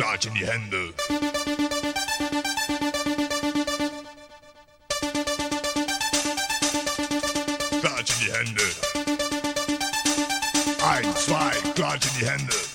starch in die Hände. Starch in die Hände. Ein, zwei, Starch in die Hände.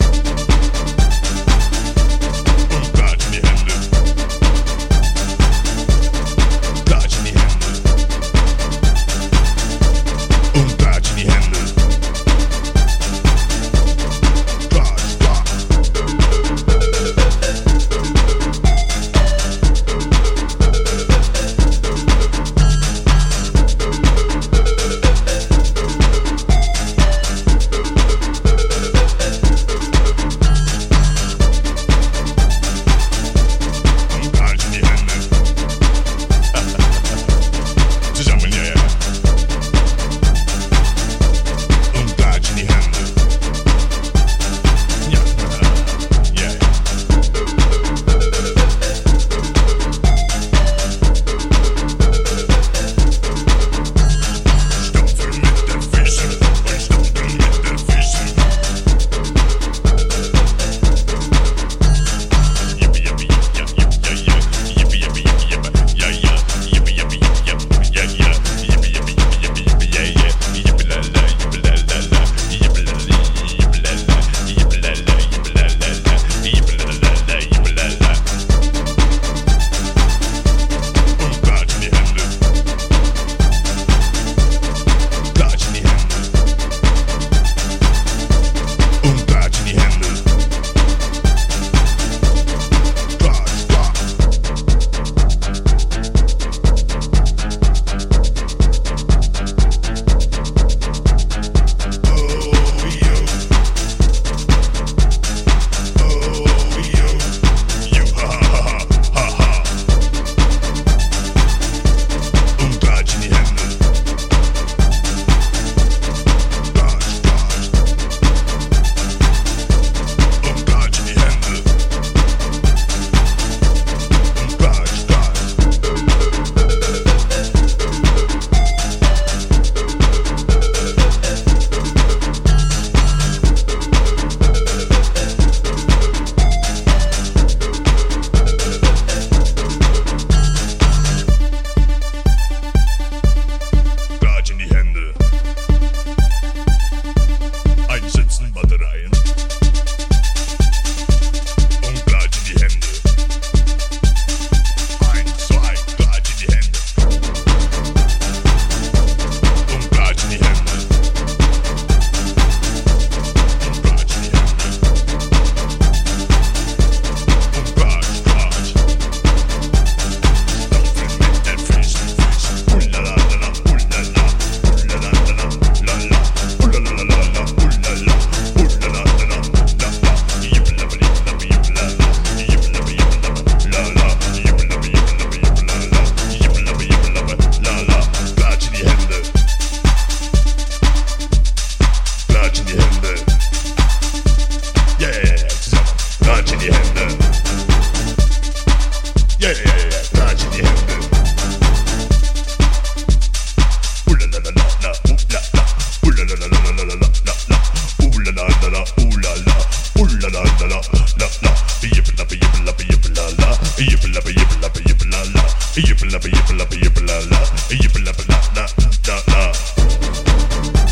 Yippla, yippla, yippla, la. Yippla, la, la, la, la.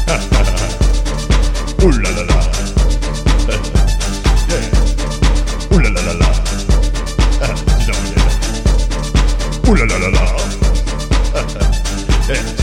Ha, ha, ha. Ooh la la la. Yeah. Ooh la la la la. Ah, Ooh la la la la. Yeah.